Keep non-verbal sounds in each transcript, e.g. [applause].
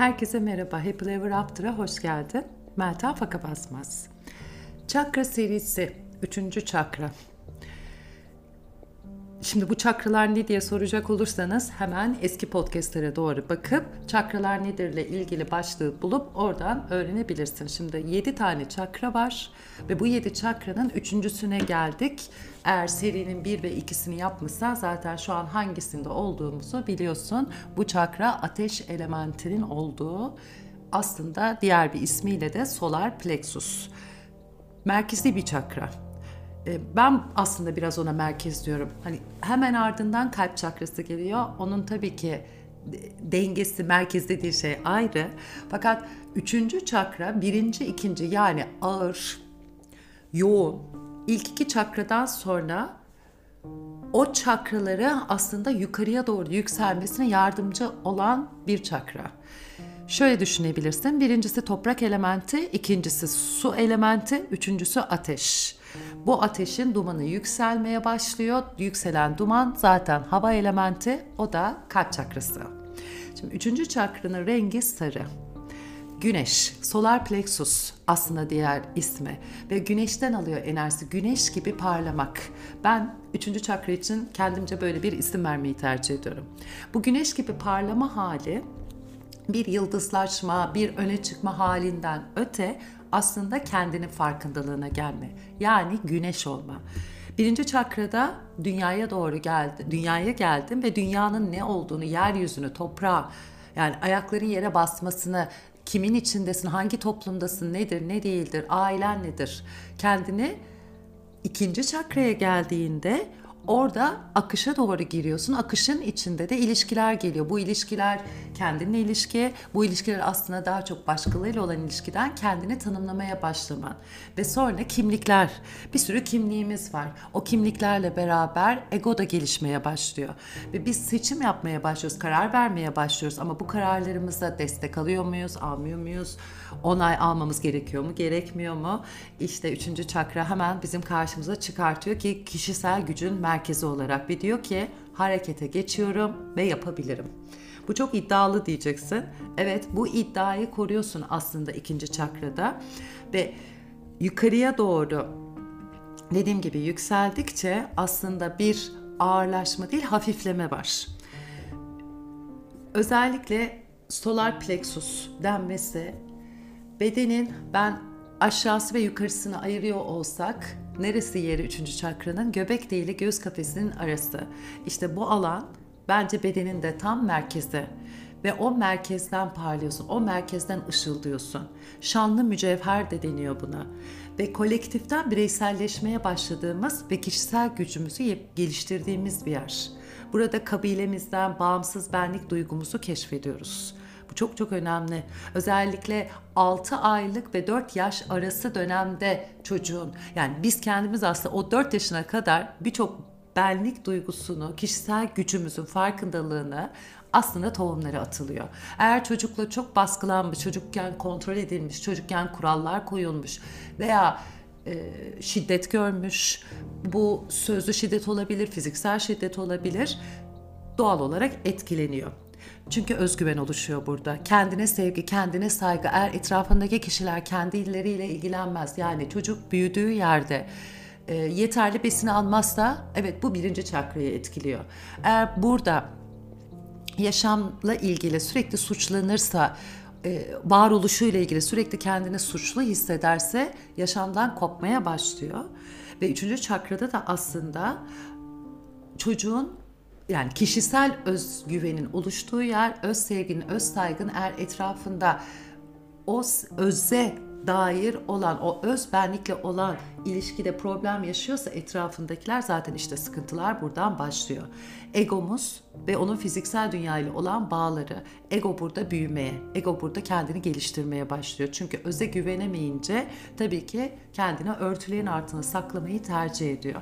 Herkese merhaba, Happy Ever After'a hoş geldin. Meltem Faka Basmaz. Çakra serisi, üçüncü çakra. Şimdi bu çakralar ne diye soracak olursanız hemen eski podcastlere doğru bakıp çakralar nedirle ilgili başlığı bulup oradan öğrenebilirsin. Şimdi 7 tane çakra var ve bu 7 çakranın üçüncüsüne geldik. Eğer serinin 1 ve 2'sini yapmışsan zaten şu an hangisinde olduğumuzu biliyorsun. Bu çakra ateş elementinin olduğu aslında diğer bir ismiyle de solar plexus. Merkezli bir çakra ben aslında biraz ona merkez diyorum. Hani hemen ardından kalp çakrası geliyor. Onun tabii ki dengesi, merkez dediği şey ayrı. Fakat üçüncü çakra birinci, ikinci yani ağır, yoğun. İlk iki çakradan sonra o çakraları aslında yukarıya doğru yükselmesine yardımcı olan bir çakra. Şöyle düşünebilirsin. Birincisi toprak elementi, ikincisi su elementi, üçüncüsü ateş. Bu ateşin dumanı yükselmeye başlıyor. Yükselen duman zaten hava elementi, o da kalp çakrası. Şimdi üçüncü çakranın rengi sarı. Güneş, solar plexus aslında diğer ismi ve güneşten alıyor enerjisi. Güneş gibi parlamak. Ben üçüncü çakra için kendimce böyle bir isim vermeyi tercih ediyorum. Bu güneş gibi parlama hali bir yıldızlaşma, bir öne çıkma halinden öte aslında kendinin farkındalığına gelme. Yani güneş olma. Birinci çakrada dünyaya doğru geldi, dünyaya geldim ve dünyanın ne olduğunu, yeryüzünü, toprağı, yani ayakların yere basmasını, kimin içindesin, hangi toplumdasın, nedir, ne değildir, ailen nedir, kendini ikinci çakraya geldiğinde Orada akışa doğru giriyorsun. Akışın içinde de ilişkiler geliyor. Bu ilişkiler kendinle ilişki, bu ilişkiler aslında daha çok başkalarıyla olan ilişkiden kendini tanımlamaya başlaman. Ve sonra kimlikler. Bir sürü kimliğimiz var. O kimliklerle beraber ego da gelişmeye başlıyor. Ve biz seçim yapmaya başlıyoruz, karar vermeye başlıyoruz. Ama bu kararlarımızda destek alıyor muyuz, almıyor muyuz? Onay almamız gerekiyor mu, gerekmiyor mu? İşte üçüncü çakra hemen bizim karşımıza çıkartıyor ki kişisel gücün merkezi olarak ve diyor ki harekete geçiyorum ve yapabilirim. Bu çok iddialı diyeceksin. Evet bu iddiayı koruyorsun aslında ikinci çakrada ve yukarıya doğru dediğim gibi yükseldikçe aslında bir ağırlaşma değil hafifleme var. Özellikle solar plexus denmesi bedenin ben aşağısı ve yukarısını ayırıyor olsak neresi yeri üçüncü çakranın? Göbek ile göğüs kafesinin arası. İşte bu alan bence bedenin de tam merkezi ve o merkezden parlıyorsun, o merkezden ışıldıyorsun. Şanlı mücevher de deniyor buna. Ve kolektiften bireyselleşmeye başladığımız ve kişisel gücümüzü geliştirdiğimiz bir yer. Burada kabilemizden bağımsız benlik duygumuzu keşfediyoruz. Bu çok çok önemli. Özellikle 6 aylık ve 4 yaş arası dönemde çocuğun yani biz kendimiz aslında o 4 yaşına kadar birçok benlik duygusunu, kişisel gücümüzün farkındalığını aslında tohumları atılıyor. Eğer çocukla çok baskılanmış, çocukken kontrol edilmiş, çocukken kurallar koyulmuş veya e, şiddet görmüş, bu sözlü şiddet olabilir, fiziksel şiddet olabilir, doğal olarak etkileniyor. Çünkü özgüven oluşuyor burada. Kendine sevgi, kendine saygı. Eğer etrafındaki kişiler kendileriyle ilgilenmez, yani çocuk büyüdüğü yerde e, yeterli besini almazsa, evet bu birinci çakrayı etkiliyor. Eğer burada yaşamla ilgili sürekli suçlanırsa, e, varoluşuyla ilgili sürekli kendini suçlu hissederse yaşamdan kopmaya başlıyor. Ve üçüncü çakrada da aslında çocuğun yani kişisel özgüvenin oluştuğu yer, öz sevginin, öz saygın eğer etrafında o öze dair olan, o öz benlikle olan ilişkide problem yaşıyorsa etrafındakiler zaten işte sıkıntılar buradan başlıyor. Egomuz ve onun fiziksel dünyayla olan bağları, ego burada büyümeye, ego burada kendini geliştirmeye başlıyor. Çünkü öze güvenemeyince tabii ki kendine örtülerin altına saklamayı tercih ediyor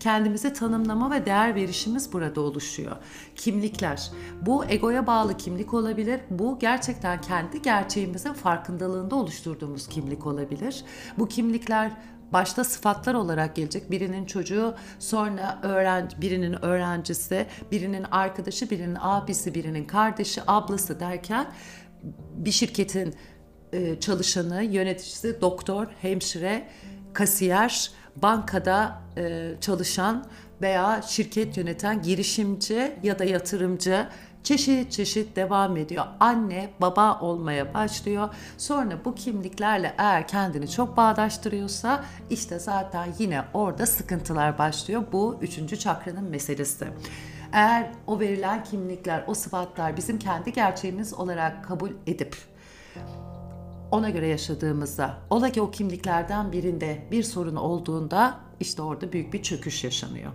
kendimize tanımlama ve değer verişimiz burada oluşuyor. Kimlikler. Bu egoya bağlı kimlik olabilir. Bu gerçekten kendi gerçeğimizin farkındalığında oluşturduğumuz kimlik olabilir. Bu kimlikler başta sıfatlar olarak gelecek. Birinin çocuğu, sonra öğrenci, birinin öğrencisi, birinin arkadaşı, birinin abisi, birinin kardeşi, ablası derken bir şirketin çalışanı, yöneticisi, doktor, hemşire, kasiyer, bankada e, çalışan veya şirket yöneten girişimci ya da yatırımcı çeşit çeşit devam ediyor. Anne, baba olmaya başlıyor. Sonra bu kimliklerle eğer kendini çok bağdaştırıyorsa işte zaten yine orada sıkıntılar başlıyor. Bu üçüncü çakranın meselesi. Eğer o verilen kimlikler, o sıfatlar bizim kendi gerçeğimiz olarak kabul edip ona göre yaşadığımızda, ola ki o kimliklerden birinde bir sorun olduğunda işte orada büyük bir çöküş yaşanıyor.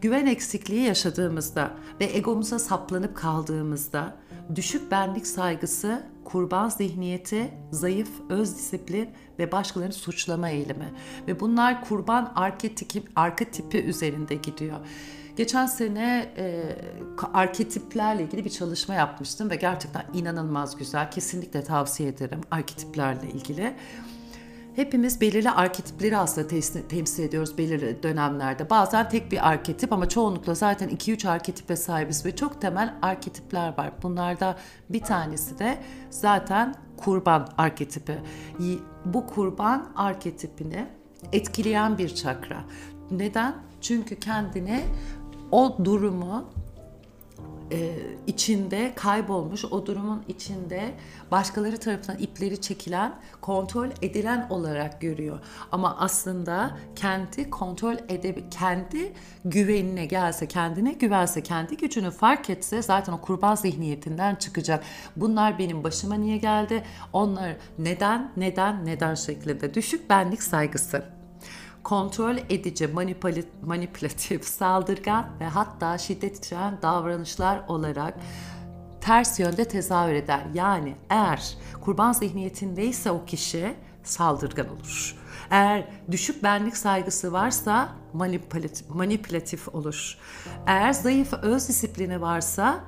Güven eksikliği yaşadığımızda ve egomuza saplanıp kaldığımızda düşük benlik saygısı, kurban zihniyeti, zayıf öz disiplin ve başkalarını suçlama eğilimi ve bunlar kurban arketipi, arketipi üzerinde gidiyor. Geçen sene e, arketiplerle ilgili bir çalışma yapmıştım ve gerçekten inanılmaz güzel. Kesinlikle tavsiye ederim arketiplerle ilgili. Hepimiz belirli arketipleri aslında temsil ediyoruz belirli dönemlerde. Bazen tek bir arketip ama çoğunlukla zaten 2-3 arketipe sahibiz ve çok temel arketipler var. Bunlarda bir tanesi de zaten kurban arketipi. Bu kurban arketipini etkileyen bir çakra. Neden? Çünkü kendini o durumu e, içinde kaybolmuş, o durumun içinde başkaları tarafından ipleri çekilen, kontrol edilen olarak görüyor. Ama aslında kendi kontrol ede kendi güvenine gelse, kendine güvense, kendi gücünü fark etse zaten o kurban zihniyetinden çıkacak. Bunlar benim başıma niye geldi? Onlar neden, neden, neden şeklinde düşük benlik saygısı kontrol edici, manipülatif, [laughs] saldırgan ve hatta şiddet içeren davranışlar olarak ters yönde tezahür eder. Yani eğer kurban zihniyetindeyse o kişi saldırgan olur. Eğer düşük benlik saygısı varsa manipülatif, olur. Eğer zayıf öz disiplini varsa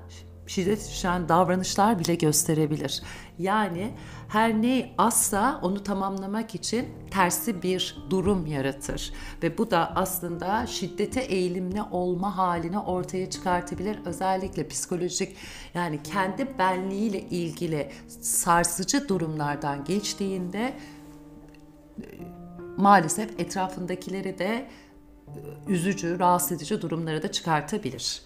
şiddet düşen davranışlar bile gösterebilir. Yani her ne azsa onu tamamlamak için tersi bir durum yaratır. Ve bu da aslında şiddete eğilimli olma halini ortaya çıkartabilir. Özellikle psikolojik yani kendi benliğiyle ilgili sarsıcı durumlardan geçtiğinde maalesef etrafındakileri de üzücü, rahatsız edici durumlara da çıkartabilir.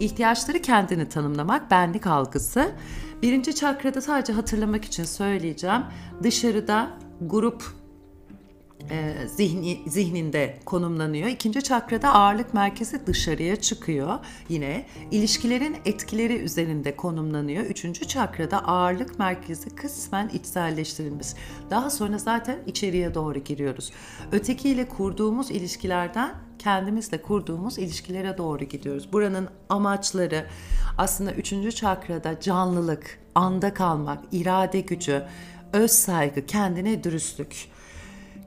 İhtiyaçları kendini tanımlamak, benlik algısı. Birinci çakrada sadece hatırlamak için söyleyeceğim. Dışarıda grup e, zihni, zihninde konumlanıyor. İkinci çakrada ağırlık merkezi dışarıya çıkıyor. Yine ilişkilerin etkileri üzerinde konumlanıyor. Üçüncü çakrada ağırlık merkezi kısmen içselleştirilmiş. Daha sonra zaten içeriye doğru giriyoruz. Ötekiyle kurduğumuz ilişkilerden kendimizle kurduğumuz ilişkilere doğru gidiyoruz. Buranın amaçları aslında üçüncü çakrada canlılık, anda kalmak, irade gücü, öz saygı, kendine dürüstlük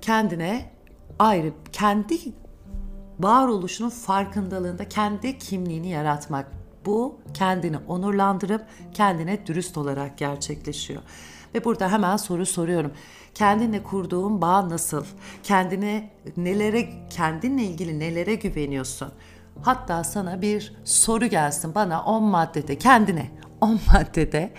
kendine ayrı, kendi varoluşunun farkındalığında kendi kimliğini yaratmak. Bu kendini onurlandırıp kendine dürüst olarak gerçekleşiyor. Ve burada hemen soru soruyorum. Kendinle kurduğun bağ nasıl? Kendine nelere, kendinle ilgili nelere güveniyorsun? Hatta sana bir soru gelsin bana 10 maddede kendine 10 maddede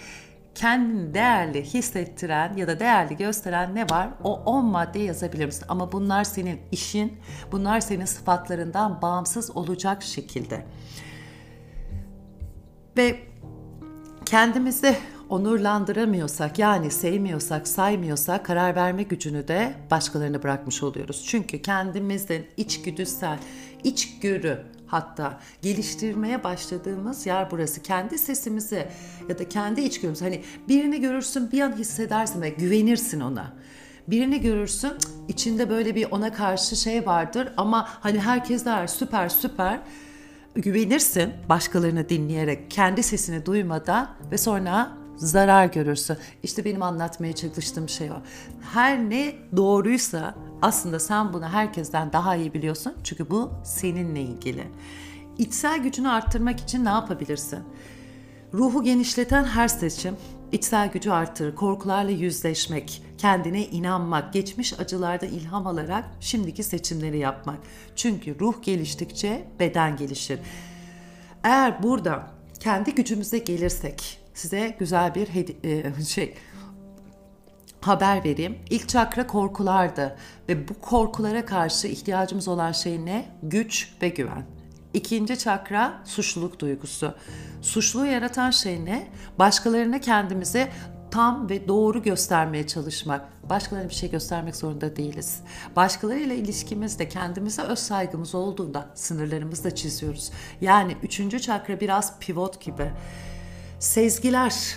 kendini değerli hissettiren ya da değerli gösteren ne var? O 10 madde yazabilir misin? Ama bunlar senin işin, bunlar senin sıfatlarından bağımsız olacak şekilde. Ve kendimizi onurlandıramıyorsak yani sevmiyorsak, saymıyorsak karar verme gücünü de başkalarına bırakmış oluyoruz. Çünkü kendimizin içgüdüsel, içgörü hatta geliştirmeye başladığımız yer burası. Kendi sesimizi ya da kendi içgörümüzü hani birini görürsün bir an hissedersin ve güvenirsin ona. Birini görürsün içinde böyle bir ona karşı şey vardır ama hani herkes der süper süper güvenirsin başkalarını dinleyerek kendi sesini duymadan ve sonra zarar görürsün. İşte benim anlatmaya çalıştığım şey o. Her ne doğruysa aslında sen bunu herkesten daha iyi biliyorsun. Çünkü bu seninle ilgili. İçsel gücünü arttırmak için ne yapabilirsin? Ruhu genişleten her seçim içsel gücü arttırır. Korkularla yüzleşmek, kendine inanmak, geçmiş acılarda ilham alarak şimdiki seçimleri yapmak. Çünkü ruh geliştikçe beden gelişir. Eğer burada kendi gücümüze gelirsek, size güzel bir hedi- e, [laughs] şey haber vereyim. İlk çakra korkulardı ve bu korkulara karşı ihtiyacımız olan şey ne? Güç ve güven. İkinci çakra suçluluk duygusu. Suçluluğu yaratan şey ne? Başkalarına kendimizi tam ve doğru göstermeye çalışmak. Başkalarına bir şey göstermek zorunda değiliz. Başkalarıyla ilişkimizde kendimize öz saygımız olduğunda sınırlarımızı da çiziyoruz. Yani üçüncü çakra biraz pivot gibi. Sezgiler,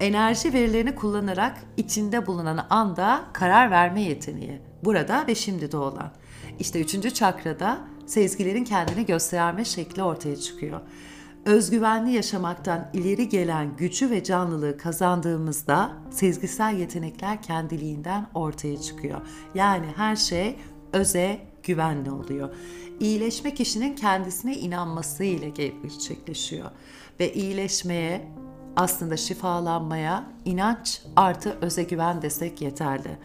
enerji verilerini kullanarak içinde bulunan anda karar verme yeteneği. Burada ve şimdi olan. İşte üçüncü çakrada sezgilerin kendini gösterme şekli ortaya çıkıyor. Özgüvenli yaşamaktan ileri gelen gücü ve canlılığı kazandığımızda sezgisel yetenekler kendiliğinden ortaya çıkıyor. Yani her şey öze güvenli oluyor. İyileşme kişinin kendisine inanması ile gerçekleşiyor. Ve iyileşmeye, aslında şifalanmaya inanç artı öze güven desek yeterli.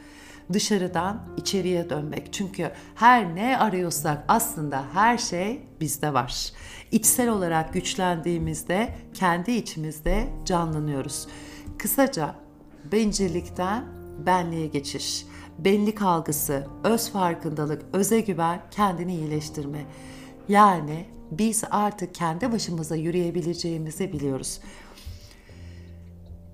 Dışarıdan içeriye dönmek. Çünkü her ne arıyorsak aslında her şey bizde var. İçsel olarak güçlendiğimizde kendi içimizde canlanıyoruz. Kısaca bencillikten benliğe geçiş, benlik algısı, öz farkındalık, öze güven, kendini iyileştirme. Yani biz artık kendi başımıza yürüyebileceğimizi biliyoruz.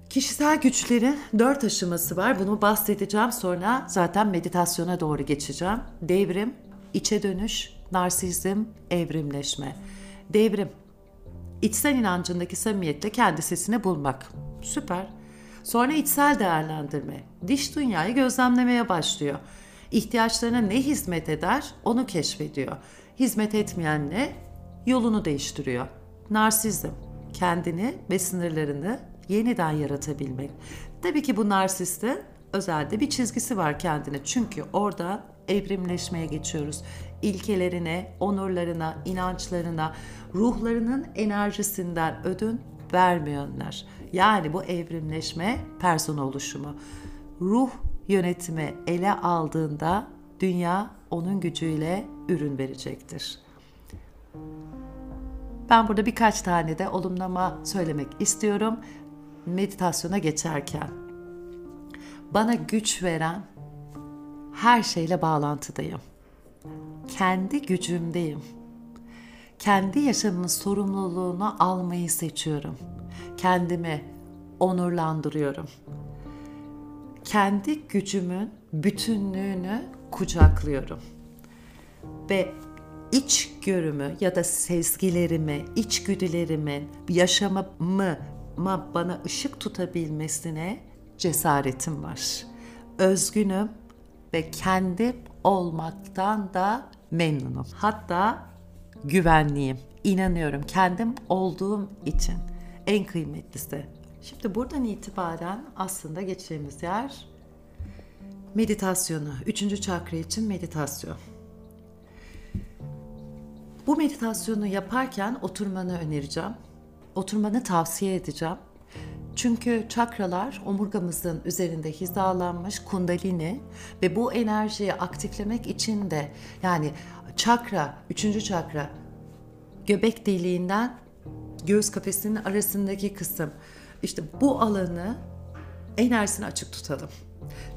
Kişisel güçlerin dört aşaması var. Bunu bahsedeceğim sonra zaten meditasyona doğru geçeceğim. Devrim, içe dönüş, narsizm, evrimleşme. Devrim, içsel inancındaki samimiyetle kendi sesini bulmak. Süper. Sonra içsel değerlendirme. Diş dünyayı gözlemlemeye başlıyor. İhtiyaçlarına ne hizmet eder onu keşfediyor. Hizmet etmeyen ne? Yolunu değiştiriyor. Narsizm, kendini ve sınırlarını yeniden yaratabilmek. Tabii ki bu narsistin özelde bir çizgisi var kendine. Çünkü orada evrimleşmeye geçiyoruz. İlkelerine, onurlarına, inançlarına, ruhlarının enerjisinden ödün vermeyenler. Yani bu evrimleşme persona oluşumu. Ruh yönetimi ele aldığında dünya onun gücüyle ürün verecektir. Ben burada birkaç tane de olumlama söylemek istiyorum meditasyona geçerken bana güç veren her şeyle bağlantıdayım. Kendi gücümdeyim. Kendi yaşamımın sorumluluğunu almayı seçiyorum. Kendimi onurlandırıyorum. Kendi gücümün bütünlüğünü kucaklıyorum. Ve iç görümü ya da sezgilerimi, içgüdülerimin, yaşamımı ama bana ışık tutabilmesine cesaretim var. Özgünüm ve kendi olmaktan da memnunum. Hatta güvenliyim. İnanıyorum kendim olduğum için en kıymetlisi. Şimdi buradan itibaren aslında geçeceğimiz yer meditasyonu. Üçüncü çakra için meditasyon. Bu meditasyonu yaparken oturmanı önereceğim oturmanı tavsiye edeceğim. Çünkü çakralar omurgamızın üzerinde hizalanmış kundalini ve bu enerjiyi aktiflemek için de yani çakra, üçüncü çakra göbek deliğinden göğüs kafesinin arasındaki kısım. İşte bu alanı enerjisini açık tutalım.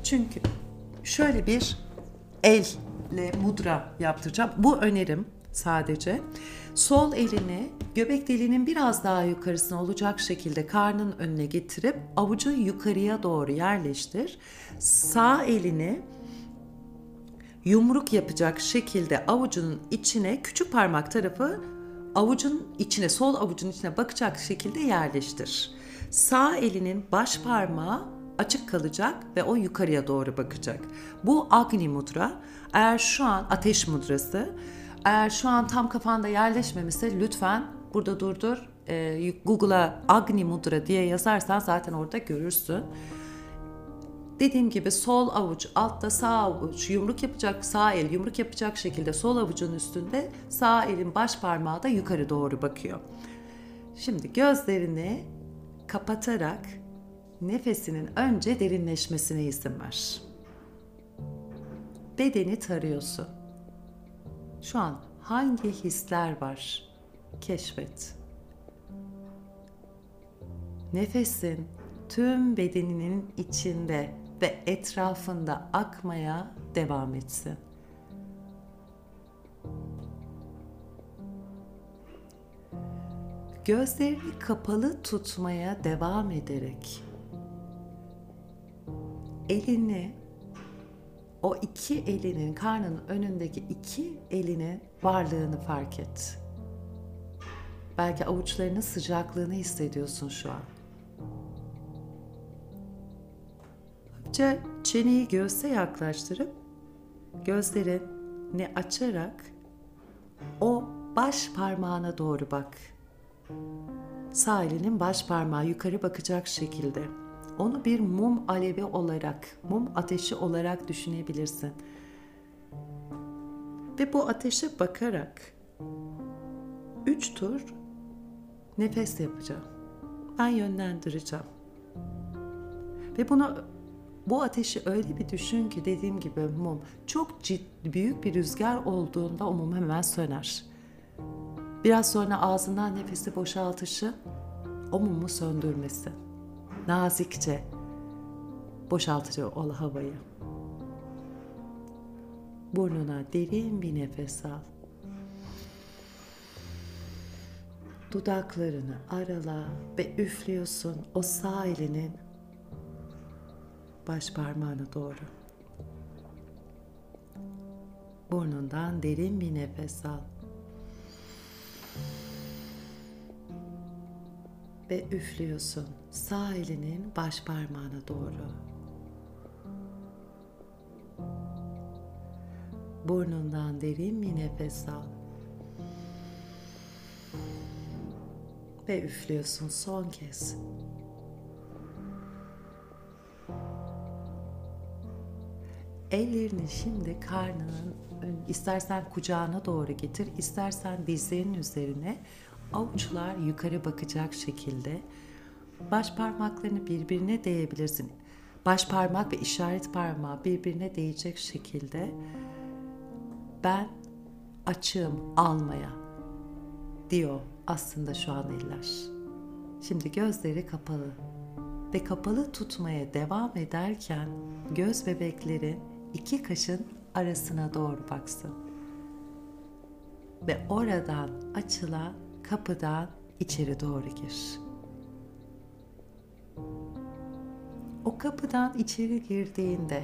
Çünkü şöyle bir elle mudra yaptıracağım. Bu önerim sadece. Sol elini göbek deliğinin biraz daha yukarısına olacak şekilde karnın önüne getirip avucu yukarıya doğru yerleştir. Sağ elini yumruk yapacak şekilde avucunun içine küçük parmak tarafı avucun içine sol avucun içine bakacak şekilde yerleştir. Sağ elinin baş parmağı açık kalacak ve o yukarıya doğru bakacak. Bu Agni mudra. Eğer şu an ateş mudrası eğer şu an tam kafanda yerleşmemişse lütfen burada durdur. E, Google'a Agni Mudra diye yazarsan zaten orada görürsün. Dediğim gibi sol avuç altta sağ avuç yumruk yapacak sağ el yumruk yapacak şekilde sol avucun üstünde sağ elin baş parmağı da yukarı doğru bakıyor. Şimdi gözlerini kapatarak nefesinin önce derinleşmesine izin ver. Bedeni tarıyorsun şu an hangi hisler var? Keşfet. nefesin tüm bedeninin içinde ve etrafında akmaya devam etsin. Gözlerini kapalı tutmaya devam ederek elini o iki elinin karnının önündeki iki elinin varlığını fark et. Belki avuçlarının sıcaklığını hissediyorsun şu an. Hafifçe çeneyi göğse yaklaştırıp gözlerini açarak o baş parmağına doğru bak. Sağ elinin baş parmağı yukarı bakacak şekilde. Onu bir mum alevi olarak, mum ateşi olarak düşünebilirsin. Ve bu ateşe bakarak üç tur nefes yapacağım. Ben yönlendireceğim. Ve bunu bu ateşi öyle bir düşün ki dediğim gibi mum çok ciddi büyük bir rüzgar olduğunda o mum hemen söner. Biraz sonra ağzından nefesi boşaltışı o mumu söndürmesi. Nazikçe boşaltıyor o havayı. Burnuna derin bir nefes al. Dudaklarını arala ve üflüyorsun o sağ elinin baş parmağına doğru. Burnundan derin bir nefes al. Ve üflüyorsun sağ elinin baş parmağına doğru. Burnundan derin bir nefes al. Ve üflüyorsun son kez. Ellerini şimdi karnının istersen kucağına doğru getir, istersen dizlerinin üzerine avuçlar yukarı bakacak şekilde baş parmaklarını birbirine değebilirsin. Baş parmak ve işaret parmağı birbirine değecek şekilde ben açığım almaya diyor aslında şu an eller. Şimdi gözleri kapalı ve kapalı tutmaya devam ederken göz bebekleri iki kaşın arasına doğru baksın. Ve oradan açılan kapıdan içeri doğru gir. O kapıdan içeri girdiğinde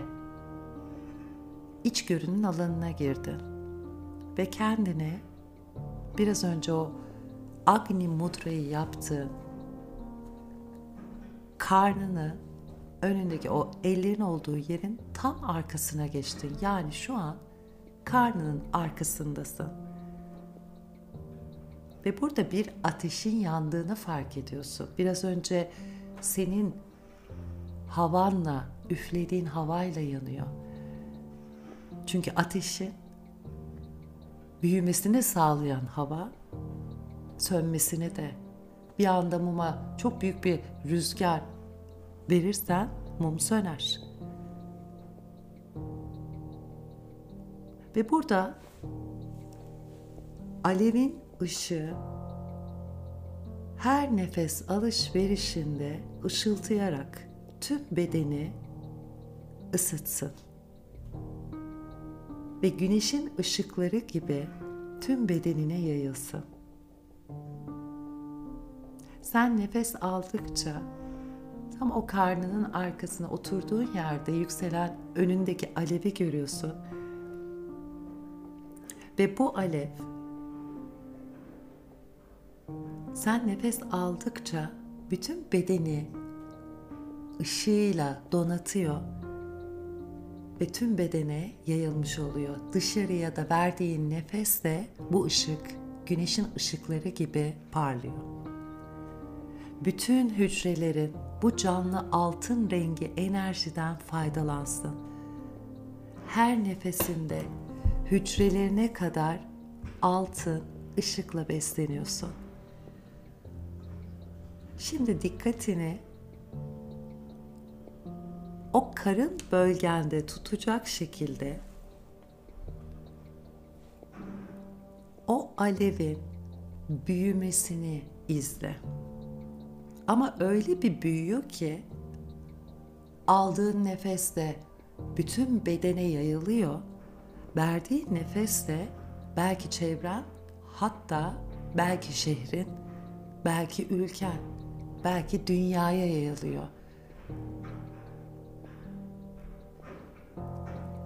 iç görünün alanına girdin ve kendine biraz önce o Agni Mudra'yı yaptığın karnını önündeki o ellerin olduğu yerin tam arkasına geçtin. Yani şu an karnının arkasındasın. Ve burada bir ateşin yandığını fark ediyorsun. Biraz önce senin havanla, üflediğin havayla yanıyor. Çünkü ateşin büyümesini sağlayan hava, sönmesini de bir anda muma çok büyük bir rüzgar verirsen mum söner. Ve burada alevin ışığı her nefes alışverişinde ışıltıyarak tüm bedeni ısıtsın. Ve güneşin ışıkları gibi tüm bedenine yayılsın. Sen nefes aldıkça tam o karnının arkasına oturduğun yerde yükselen önündeki alevi görüyorsun. Ve bu alev sen nefes aldıkça bütün bedeni ışığıyla donatıyor ve tüm bedene yayılmış oluyor. Dışarıya da verdiğin nefesle bu ışık güneşin ışıkları gibi parlıyor. Bütün hücrelerin bu canlı altın rengi enerjiden faydalansın. Her nefesinde hücrelerine kadar altın ışıkla besleniyorsun. Şimdi dikkatini o karın bölgende tutacak şekilde o alevin büyümesini izle. Ama öyle bir büyüyor ki aldığın nefeste bütün bedene yayılıyor. Verdiğin nefeste belki çevren, hatta belki şehrin, belki ülken, belki dünyaya yayılıyor.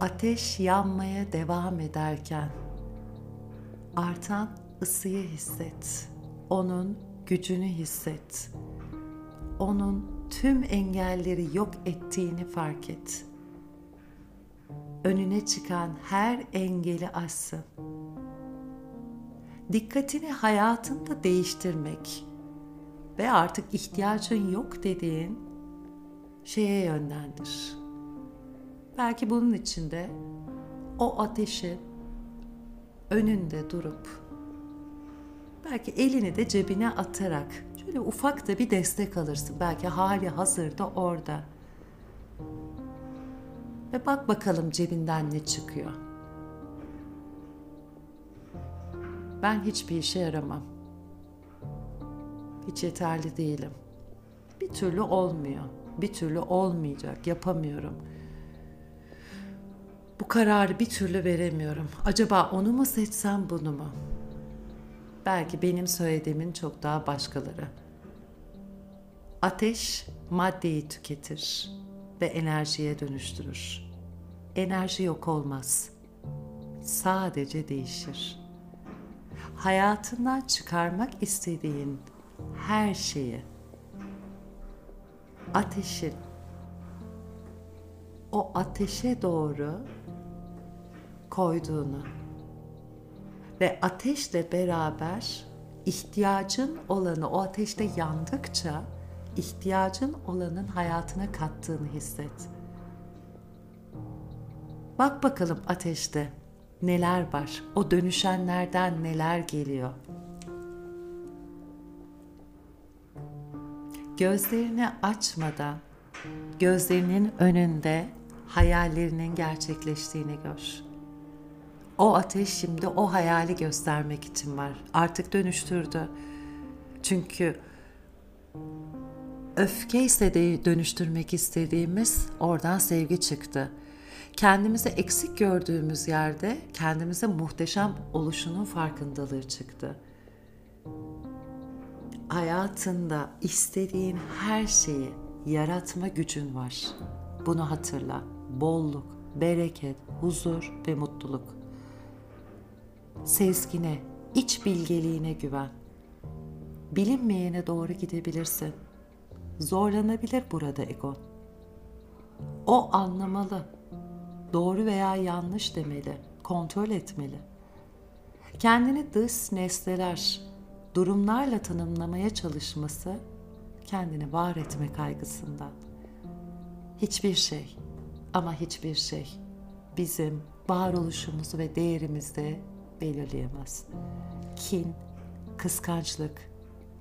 Ateş yanmaya devam ederken artan ısıyı hisset. Onun gücünü hisset. Onun tüm engelleri yok ettiğini fark et. Önüne çıkan her engeli aşsın. Dikkatini hayatında değiştirmek ve artık ihtiyacın yok dediğin şeye yönlendir. Belki bunun içinde o ateşin önünde durup belki elini de cebine atarak şöyle ufak da bir destek alırsın. Belki hali hazırda orada. Ve bak bakalım cebinden ne çıkıyor. Ben hiçbir işe yaramam. Hiç yeterli değilim. Bir türlü olmuyor. Bir türlü olmayacak. Yapamıyorum. Bu kararı bir türlü veremiyorum. Acaba onu mu seçsem bunu mu? Belki benim söylediğimin çok daha başkaları. Ateş maddeyi tüketir ve enerjiye dönüştürür. Enerji yok olmaz. Sadece değişir. Hayatından çıkarmak istediğin her şeyi ateşin o ateşe doğru koyduğunu ve ateşle beraber ihtiyacın olanı o ateşte yandıkça ihtiyacın olanın hayatına kattığını hisset. Bak bakalım ateşte neler var? O dönüşenlerden neler geliyor? Gözlerini açmadan gözlerinin önünde hayallerinin gerçekleştiğini gör. O ateş şimdi o hayali göstermek için var. Artık dönüştürdü. Çünkü öfke ise de dönüştürmek istediğimiz oradan sevgi çıktı. Kendimizi eksik gördüğümüz yerde kendimize muhteşem oluşunun farkındalığı çıktı. Hayatında istediğin her şeyi yaratma gücün var. Bunu hatırla. Bolluk, bereket, huzur ve mutluluk. Sezgine, iç bilgeliğine güven. Bilinmeyene doğru gidebilirsin. Zorlanabilir burada ego. O anlamalı. Doğru veya yanlış demeli, kontrol etmeli. Kendini dış nesneler, durumlarla tanımlamaya çalışması kendini var etme kaygısından. Hiçbir şey ama hiçbir şey bizim varoluşumuzu ve değerimizi belirleyemez. Kin, kıskançlık,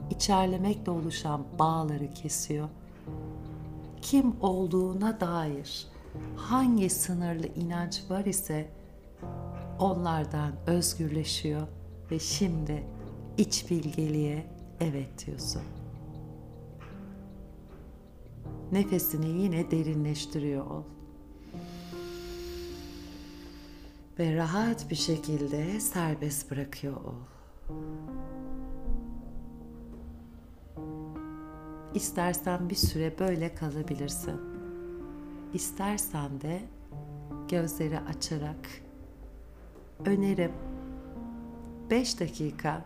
içerlemekle oluşan bağları kesiyor. Kim olduğuna dair hangi sınırlı inanç var ise onlardan özgürleşiyor ve şimdi iç bilgeliğe evet diyorsun. Nefesini yine derinleştiriyor ol. Ve rahat bir şekilde serbest bırakıyor ol. İstersen bir süre böyle kalabilirsin. İstersen de gözleri açarak önerim 5 dakika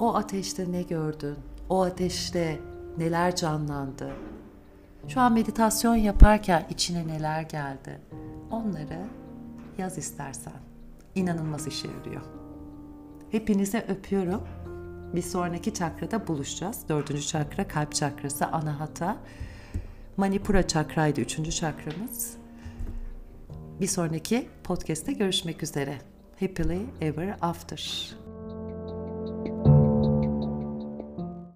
o ateşte ne gördün? O ateşte neler canlandı? Şu an meditasyon yaparken içine neler geldi? Onları yaz istersen. İnanılmaz işe yarıyor. Hepinize öpüyorum. Bir sonraki çakrada buluşacağız. Dördüncü çakra kalp çakrası anahata. Manipura çakraydı üçüncü çakramız. Bir sonraki podcast'te görüşmek üzere. Happily Ever After.